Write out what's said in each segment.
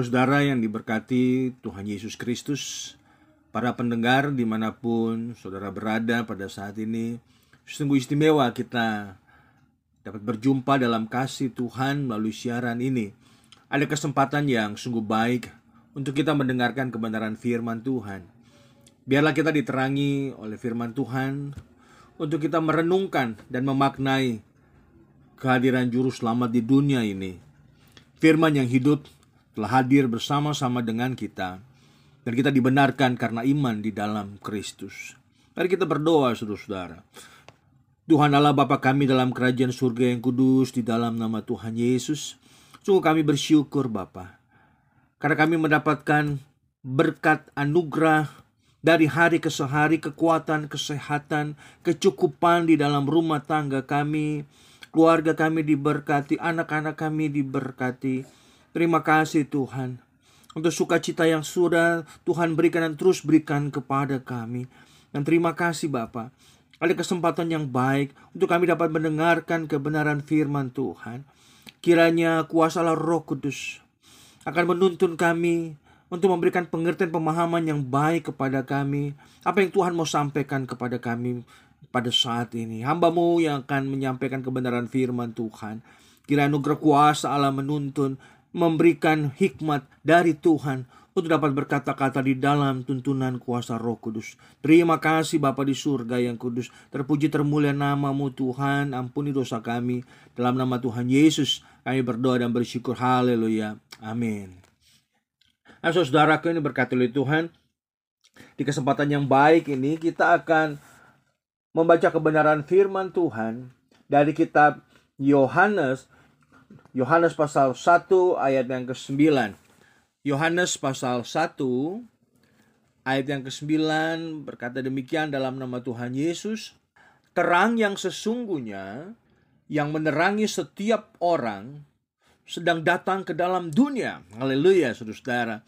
Saudara yang diberkati Tuhan Yesus Kristus, para pendengar di mana pun saudara berada pada saat ini, sungguh istimewa kita dapat berjumpa dalam kasih Tuhan melalui siaran ini. Ada kesempatan yang sungguh baik untuk kita mendengarkan kebenaran firman Tuhan. Biarlah kita diterangi oleh firman Tuhan untuk kita merenungkan dan memaknai kehadiran juru selamat di dunia ini. Firman yang hidup telah hadir bersama-sama dengan kita dan kita dibenarkan karena iman di dalam Kristus. Mari kita berdoa saudara-saudara. Tuhan Allah Bapa kami dalam kerajaan surga yang kudus di dalam nama Tuhan Yesus. Sungguh kami bersyukur Bapa. Karena kami mendapatkan berkat anugerah dari hari ke hari kekuatan, kesehatan, kecukupan di dalam rumah tangga kami, keluarga kami diberkati, anak-anak kami diberkati. Terima kasih Tuhan untuk sukacita yang sudah Tuhan berikan dan terus berikan kepada kami. Dan terima kasih Bapak. Ada kesempatan yang baik untuk kami dapat mendengarkan kebenaran firman Tuhan. Kiranya kuasalah roh kudus akan menuntun kami untuk memberikan pengertian pemahaman yang baik kepada kami. Apa yang Tuhan mau sampaikan kepada kami pada saat ini. Hambamu yang akan menyampaikan kebenaran firman Tuhan. Kira anugerah kuasa Allah menuntun, memberikan hikmat dari Tuhan untuk dapat berkata-kata di dalam tuntunan kuasa roh kudus. Terima kasih Bapa di surga yang kudus. Terpuji termulia namamu Tuhan. Ampuni dosa kami. Dalam nama Tuhan Yesus kami berdoa dan bersyukur. Haleluya. Amin. Nah, saudaraku ini berkati oleh Tuhan. Di kesempatan yang baik ini kita akan membaca kebenaran firman Tuhan dari kitab Yohanes Yohanes pasal 1 ayat yang ke-9. Yohanes pasal 1 ayat yang ke-9 berkata demikian dalam nama Tuhan Yesus, terang yang sesungguhnya yang menerangi setiap orang sedang datang ke dalam dunia. Haleluya, saudara-saudara.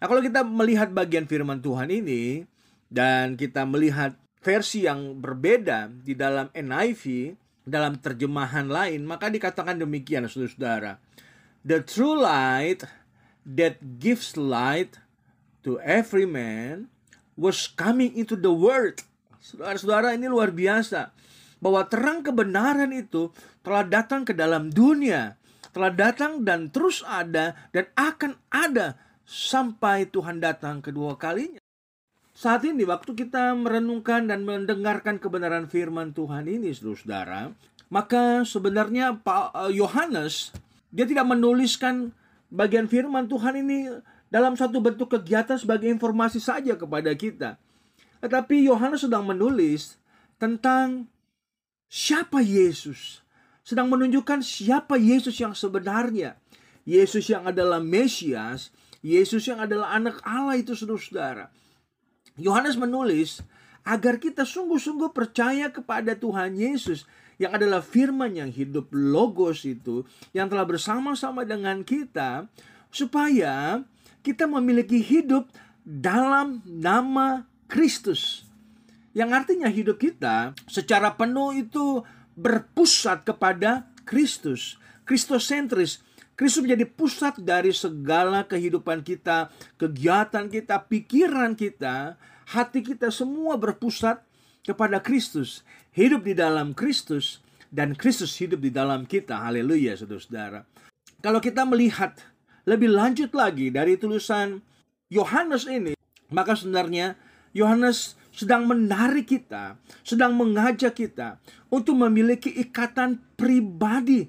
Nah, kalau kita melihat bagian firman Tuhan ini dan kita melihat versi yang berbeda di dalam NIV, dalam terjemahan lain, maka dikatakan demikian, saudara-saudara. The true light that gives light to every man was coming into the world. Saudara-saudara, ini luar biasa. Bahwa terang kebenaran itu telah datang ke dalam dunia telah datang dan terus ada dan akan ada sampai Tuhan datang kedua kalinya. Saat ini waktu kita merenungkan dan mendengarkan kebenaran firman Tuhan ini saudara, maka sebenarnya Pak eh, Yohanes dia tidak menuliskan bagian firman Tuhan ini dalam satu bentuk kegiatan sebagai informasi saja kepada kita. Tetapi Yohanes sedang menulis tentang siapa Yesus sedang menunjukkan siapa Yesus yang sebenarnya. Yesus yang adalah Mesias, Yesus yang adalah anak Allah itu saudara-saudara. Yohanes menulis agar kita sungguh-sungguh percaya kepada Tuhan Yesus yang adalah firman yang hidup logos itu yang telah bersama-sama dengan kita supaya kita memiliki hidup dalam nama Kristus. Yang artinya hidup kita secara penuh itu berpusat kepada Kristus. Kristosentris. Kristus menjadi pusat dari segala kehidupan kita, kegiatan kita, pikiran kita, hati kita semua berpusat kepada Kristus. Hidup di dalam Kristus dan Kristus hidup di dalam kita. Haleluya, saudara-saudara. Kalau kita melihat lebih lanjut lagi dari tulisan Yohanes ini, maka sebenarnya Yohanes sedang menarik kita, sedang mengajak kita untuk memiliki ikatan pribadi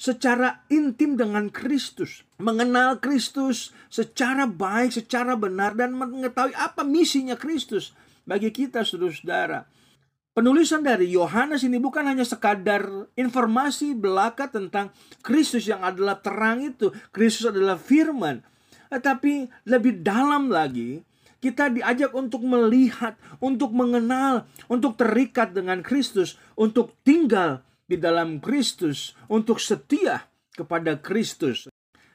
secara intim dengan Kristus, mengenal Kristus secara baik, secara benar dan mengetahui apa misinya Kristus bagi kita saudara-saudara. Penulisan dari Yohanes ini bukan hanya sekadar informasi belaka tentang Kristus yang adalah terang itu, Kristus adalah firman, tetapi lebih dalam lagi kita diajak untuk melihat, untuk mengenal, untuk terikat dengan Kristus, untuk tinggal di dalam Kristus, untuk setia kepada Kristus.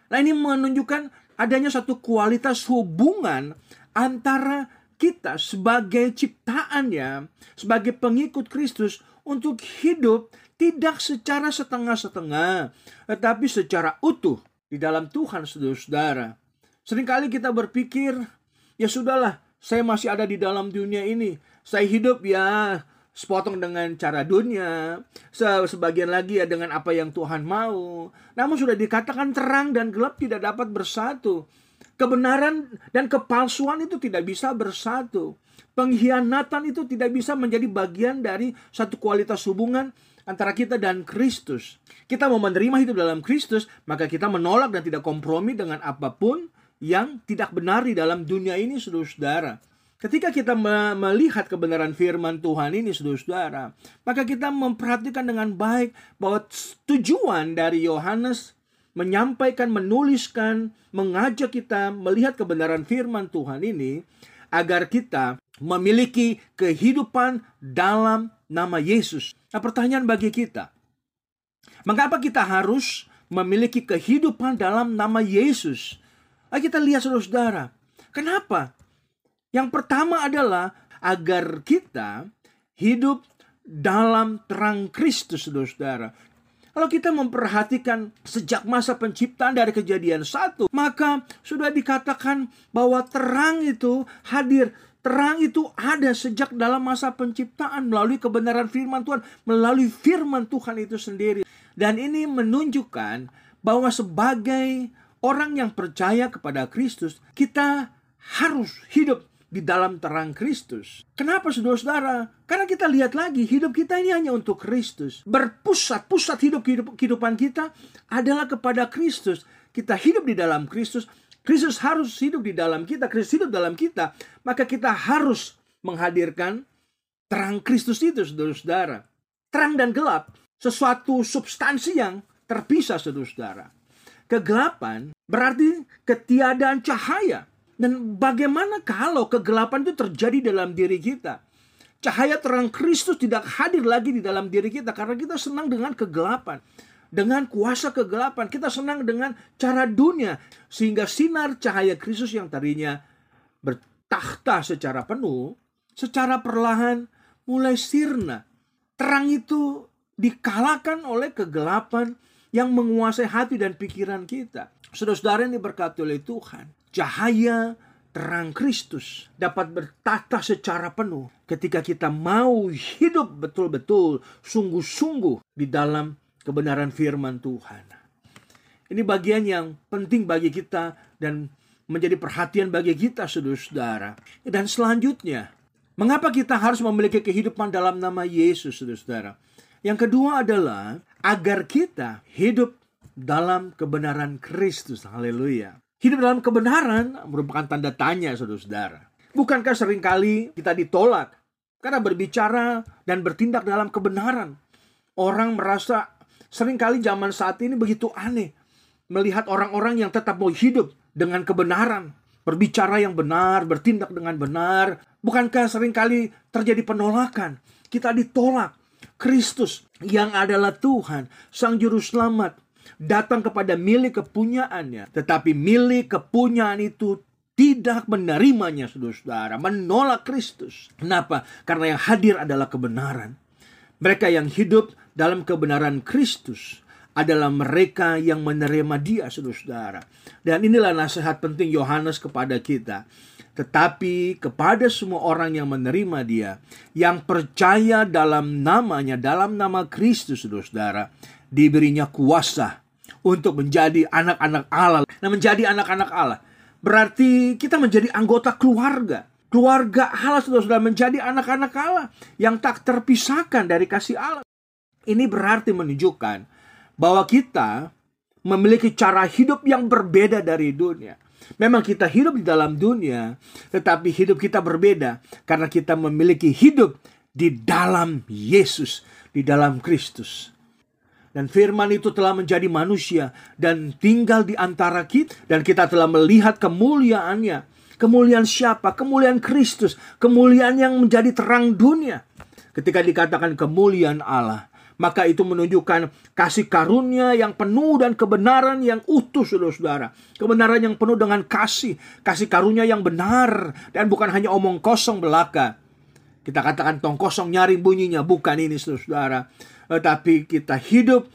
Nah, ini menunjukkan adanya satu kualitas hubungan antara kita sebagai ciptaannya, sebagai pengikut Kristus untuk hidup tidak secara setengah-setengah, tetapi secara utuh di dalam Tuhan saudara-saudara. Seringkali kita berpikir, ya sudahlah, saya masih ada di dalam dunia ini. Saya hidup ya sepotong dengan cara dunia, sebagian lagi ya dengan apa yang Tuhan mau. Namun sudah dikatakan terang dan gelap tidak dapat bersatu. Kebenaran dan kepalsuan itu tidak bisa bersatu. Pengkhianatan itu tidak bisa menjadi bagian dari satu kualitas hubungan antara kita dan Kristus. Kita mau menerima hidup dalam Kristus, maka kita menolak dan tidak kompromi dengan apa pun yang tidak benar di dalam dunia ini, saudara-saudara. Ketika kita melihat kebenaran firman Tuhan ini, saudara-saudara, maka kita memperhatikan dengan baik bahwa tujuan dari Yohanes menyampaikan, menuliskan, mengajak kita melihat kebenaran firman Tuhan ini agar kita memiliki kehidupan dalam nama Yesus. Nah, pertanyaan bagi kita, mengapa kita harus memiliki kehidupan dalam nama Yesus? Ayo kita lihat saudara-saudara. Kenapa? Yang pertama adalah agar kita hidup dalam terang Kristus, saudara-saudara. Kalau kita memperhatikan sejak masa penciptaan dari kejadian satu, maka sudah dikatakan bahwa terang itu hadir. Terang itu ada sejak dalam masa penciptaan melalui kebenaran firman Tuhan, melalui firman Tuhan itu sendiri. Dan ini menunjukkan bahwa sebagai orang yang percaya kepada Kristus, kita harus hidup di dalam terang Kristus. Kenapa saudara-saudara? Karena kita lihat lagi hidup kita ini hanya untuk Kristus. Berpusat, pusat hidup kehidupan kita adalah kepada Kristus. Kita hidup di dalam Kristus. Kristus harus hidup di dalam kita. Kristus hidup dalam kita. Maka kita harus menghadirkan terang Kristus itu saudara-saudara. Terang dan gelap. Sesuatu substansi yang terpisah saudara-saudara. Kegelapan berarti ketiadaan cahaya. Dan bagaimana kalau kegelapan itu terjadi dalam diri kita? Cahaya terang Kristus tidak hadir lagi di dalam diri kita karena kita senang dengan kegelapan. Dengan kuasa kegelapan, kita senang dengan cara dunia. Sehingga sinar cahaya Kristus yang tadinya bertakhta secara penuh, secara perlahan mulai sirna. Terang itu dikalahkan oleh kegelapan yang menguasai hati dan pikiran kita. Saudara-saudara yang diberkati oleh Tuhan, cahaya terang Kristus dapat bertata secara penuh ketika kita mau hidup betul-betul sungguh-sungguh di dalam kebenaran firman Tuhan. Ini bagian yang penting bagi kita dan menjadi perhatian bagi kita saudara-saudara. Dan selanjutnya, mengapa kita harus memiliki kehidupan dalam nama Yesus saudara-saudara? Yang kedua adalah agar kita hidup dalam kebenaran Kristus. Haleluya. Hidup dalam kebenaran merupakan tanda tanya saudara-saudara. Bukankah sering kali kita ditolak karena berbicara dan bertindak dalam kebenaran? Orang merasa sering kali zaman saat ini begitu aneh melihat orang-orang yang tetap mau hidup dengan kebenaran, berbicara yang benar, bertindak dengan benar. Bukankah sering kali terjadi penolakan? Kita ditolak Kristus yang adalah Tuhan, Sang Juru Selamat, datang kepada milik kepunyaannya. Tetapi milik kepunyaan itu tidak menerimanya, saudara-saudara, menolak Kristus. Kenapa? Karena yang hadir adalah kebenaran. Mereka yang hidup dalam kebenaran Kristus adalah mereka yang menerima dia, saudara-saudara. Dan inilah nasihat penting Yohanes kepada kita tetapi kepada semua orang yang menerima dia, yang percaya dalam namanya, dalam nama Kristus, saudara-saudara, diberinya kuasa untuk menjadi anak-anak Allah. Nah, menjadi anak-anak Allah berarti kita menjadi anggota keluarga. Keluarga Allah, saudara-saudara, menjadi anak-anak Allah yang tak terpisahkan dari kasih Allah. Ini berarti menunjukkan bahwa kita memiliki cara hidup yang berbeda dari dunia. Memang kita hidup di dalam dunia, tetapi hidup kita berbeda karena kita memiliki hidup di dalam Yesus, di dalam Kristus. Dan firman itu telah menjadi manusia dan tinggal di antara kita dan kita telah melihat kemuliaannya. Kemuliaan siapa? Kemuliaan Kristus, kemuliaan yang menjadi terang dunia. Ketika dikatakan kemuliaan Allah, maka itu menunjukkan kasih karunia yang penuh dan kebenaran yang utuh saudara-saudara. Kebenaran yang penuh dengan kasih, kasih karunia yang benar dan bukan hanya omong kosong belaka. Kita katakan tong kosong nyaring bunyinya, bukan ini saudara-saudara. Tetapi kita hidup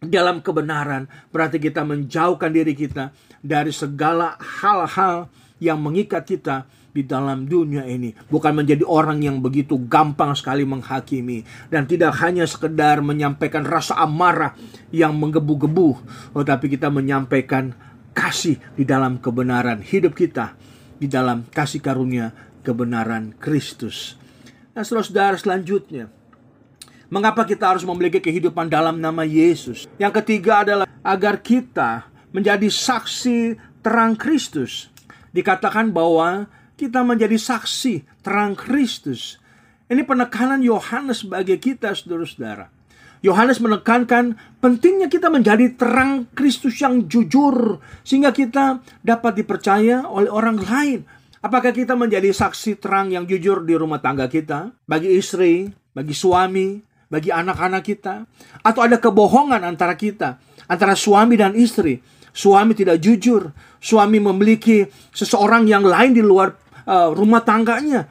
dalam kebenaran. Berarti kita menjauhkan diri kita dari segala hal-hal yang mengikat kita di dalam dunia ini. Bukan menjadi orang yang begitu gampang sekali menghakimi. Dan tidak hanya sekedar menyampaikan rasa amarah yang menggebu-gebu tetapi kita menyampaikan kasih di dalam kebenaran hidup kita di dalam kasih karunia kebenaran Kristus. Nah, saudara selanjutnya, mengapa kita harus memiliki kehidupan dalam nama Yesus? Yang ketiga adalah agar kita menjadi saksi terang Kristus. Dikatakan bahwa kita menjadi saksi terang Kristus. Ini penekanan Yohanes bagi kita, saudara-saudara. Yohanes menekankan pentingnya kita menjadi terang Kristus yang jujur, sehingga kita dapat dipercaya oleh orang lain. Apakah kita menjadi saksi terang yang jujur di rumah tangga kita, bagi istri, bagi suami, bagi anak-anak kita, atau ada kebohongan antara kita, antara suami dan istri? Suami tidak jujur, suami memiliki seseorang yang lain di luar uh, rumah tangganya.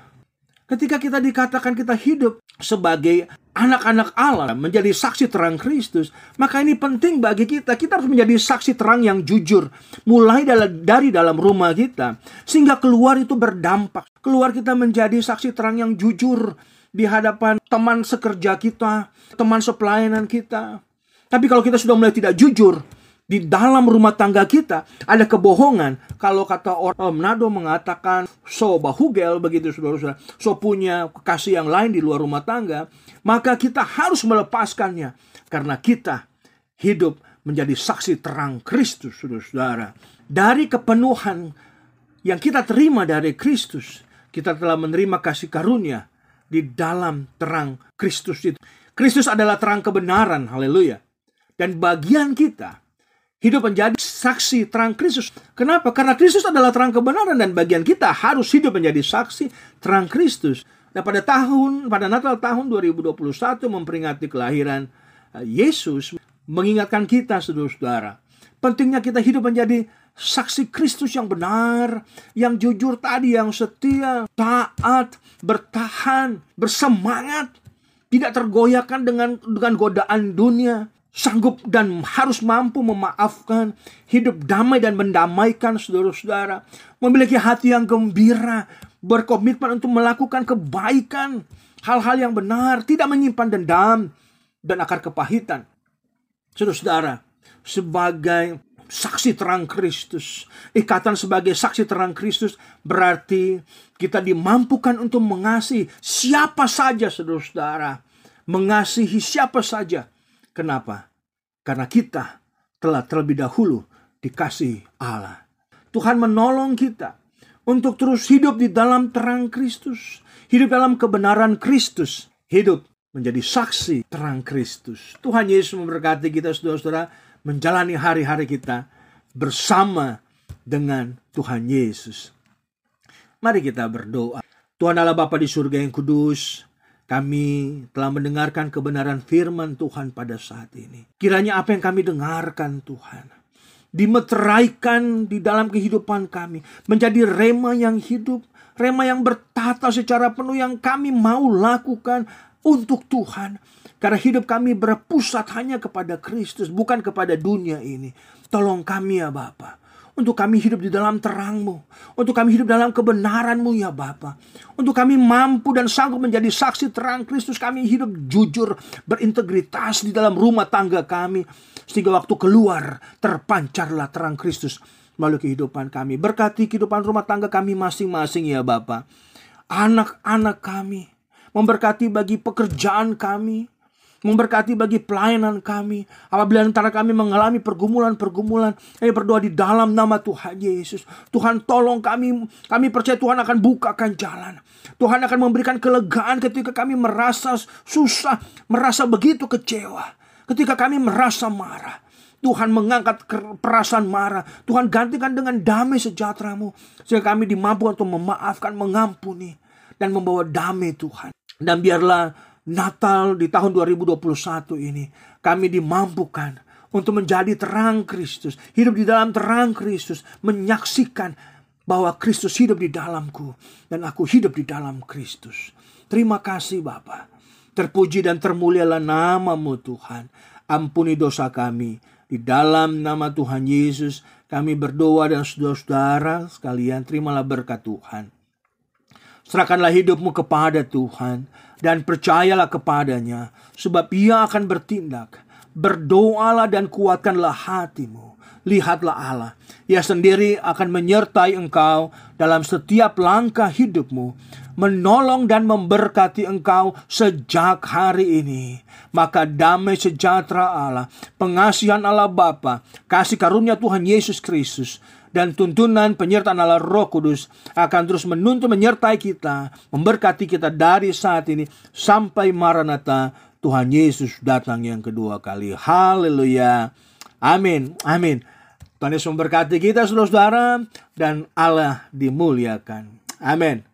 Ketika kita dikatakan kita hidup sebagai anak-anak Allah, menjadi saksi terang Kristus, maka ini penting bagi kita. Kita harus menjadi saksi terang yang jujur, mulai dari dalam rumah kita, sehingga keluar itu berdampak. Keluar kita menjadi saksi terang yang jujur di hadapan teman sekerja kita, teman sepelayanan kita. Tapi kalau kita sudah mulai tidak jujur, di dalam rumah tangga kita ada kebohongan. Kalau kata orang oh, Manado mengatakan so bahugel begitu saudara-saudara, so punya kekasih yang lain di luar rumah tangga, maka kita harus melepaskannya karena kita hidup menjadi saksi terang Kristus, saudara-saudara. Dari kepenuhan yang kita terima dari Kristus, kita telah menerima kasih karunia di dalam terang Kristus itu. Kristus adalah terang kebenaran, haleluya. Dan bagian kita hidup menjadi saksi terang Kristus. Kenapa? Karena Kristus adalah terang kebenaran dan bagian kita harus hidup menjadi saksi terang Kristus. Nah pada tahun, pada Natal tahun 2021 memperingati kelahiran eh, Yesus, mengingatkan kita saudara-saudara. Pentingnya kita hidup menjadi saksi Kristus yang benar, yang jujur tadi, yang setia, taat, bertahan, bersemangat, tidak tergoyahkan dengan dengan godaan dunia, sanggup dan harus mampu memaafkan, hidup damai dan mendamaikan saudara-saudara, memiliki hati yang gembira, berkomitmen untuk melakukan kebaikan, hal-hal yang benar, tidak menyimpan dendam dan akar kepahitan. Saudara-saudara, sebagai saksi terang Kristus, ikatan sebagai saksi terang Kristus berarti kita dimampukan untuk mengasihi siapa saja saudara-saudara, mengasihi siapa saja Kenapa? Karena kita telah terlebih dahulu dikasih Allah. Tuhan menolong kita untuk terus hidup di dalam terang Kristus, hidup dalam kebenaran Kristus, hidup menjadi saksi terang Kristus. Tuhan Yesus memberkati kita saudara-saudara menjalani hari-hari kita bersama dengan Tuhan Yesus. Mari kita berdoa. Tuhan Allah Bapa di surga yang kudus, kami telah mendengarkan kebenaran firman Tuhan pada saat ini. Kiranya apa yang kami dengarkan Tuhan dimeteraikan di dalam kehidupan kami menjadi rema yang hidup, rema yang bertata secara penuh yang kami mau lakukan untuk Tuhan. Karena hidup kami berpusat hanya kepada Kristus, bukan kepada dunia ini. Tolong kami ya Bapak untuk kami hidup di dalam terangmu. Untuk kami hidup dalam kebenaranmu ya Bapa. Untuk kami mampu dan sanggup menjadi saksi terang Kristus. Kami hidup jujur, berintegritas di dalam rumah tangga kami. Sehingga waktu keluar terpancarlah terang Kristus melalui kehidupan kami. Berkati kehidupan rumah tangga kami masing-masing ya Bapa. Anak-anak kami. Memberkati bagi pekerjaan kami memberkati bagi pelayanan kami. Apabila antara kami mengalami pergumulan-pergumulan, kami berdoa di dalam nama Tuhan Yesus. Tuhan tolong kami, kami percaya Tuhan akan bukakan jalan. Tuhan akan memberikan kelegaan ketika kami merasa susah, merasa begitu kecewa. Ketika kami merasa marah. Tuhan mengangkat perasaan marah. Tuhan gantikan dengan damai sejahteramu. Sehingga kami dimampu untuk memaafkan, mengampuni. Dan membawa damai Tuhan. Dan biarlah Natal di tahun 2021 ini kami dimampukan untuk menjadi terang Kristus, hidup di dalam terang Kristus, menyaksikan bahwa Kristus hidup di dalamku dan aku hidup di dalam Kristus. Terima kasih Bapa. Terpuji dan termulialah namamu Tuhan. Ampuni dosa kami. Di dalam nama Tuhan Yesus Kami berdoa dan saudara-saudara sekalian terimalah berkat Tuhan. Serahkanlah hidupmu kepada Tuhan dan percayalah kepadanya sebab ia akan bertindak. Berdoalah dan kuatkanlah hatimu. Lihatlah Allah. Ia sendiri akan menyertai engkau dalam setiap langkah hidupmu menolong dan memberkati engkau sejak hari ini. Maka damai sejahtera Allah, pengasihan Allah Bapa, kasih karunia Tuhan Yesus Kristus, dan tuntunan penyertaan Allah Roh Kudus akan terus menuntun menyertai kita, memberkati kita dari saat ini sampai Maranatha Tuhan Yesus datang yang kedua kali. Haleluya. Amin. Amin. Tuhan Yesus memberkati kita saudara-saudara dan Allah dimuliakan. Amin.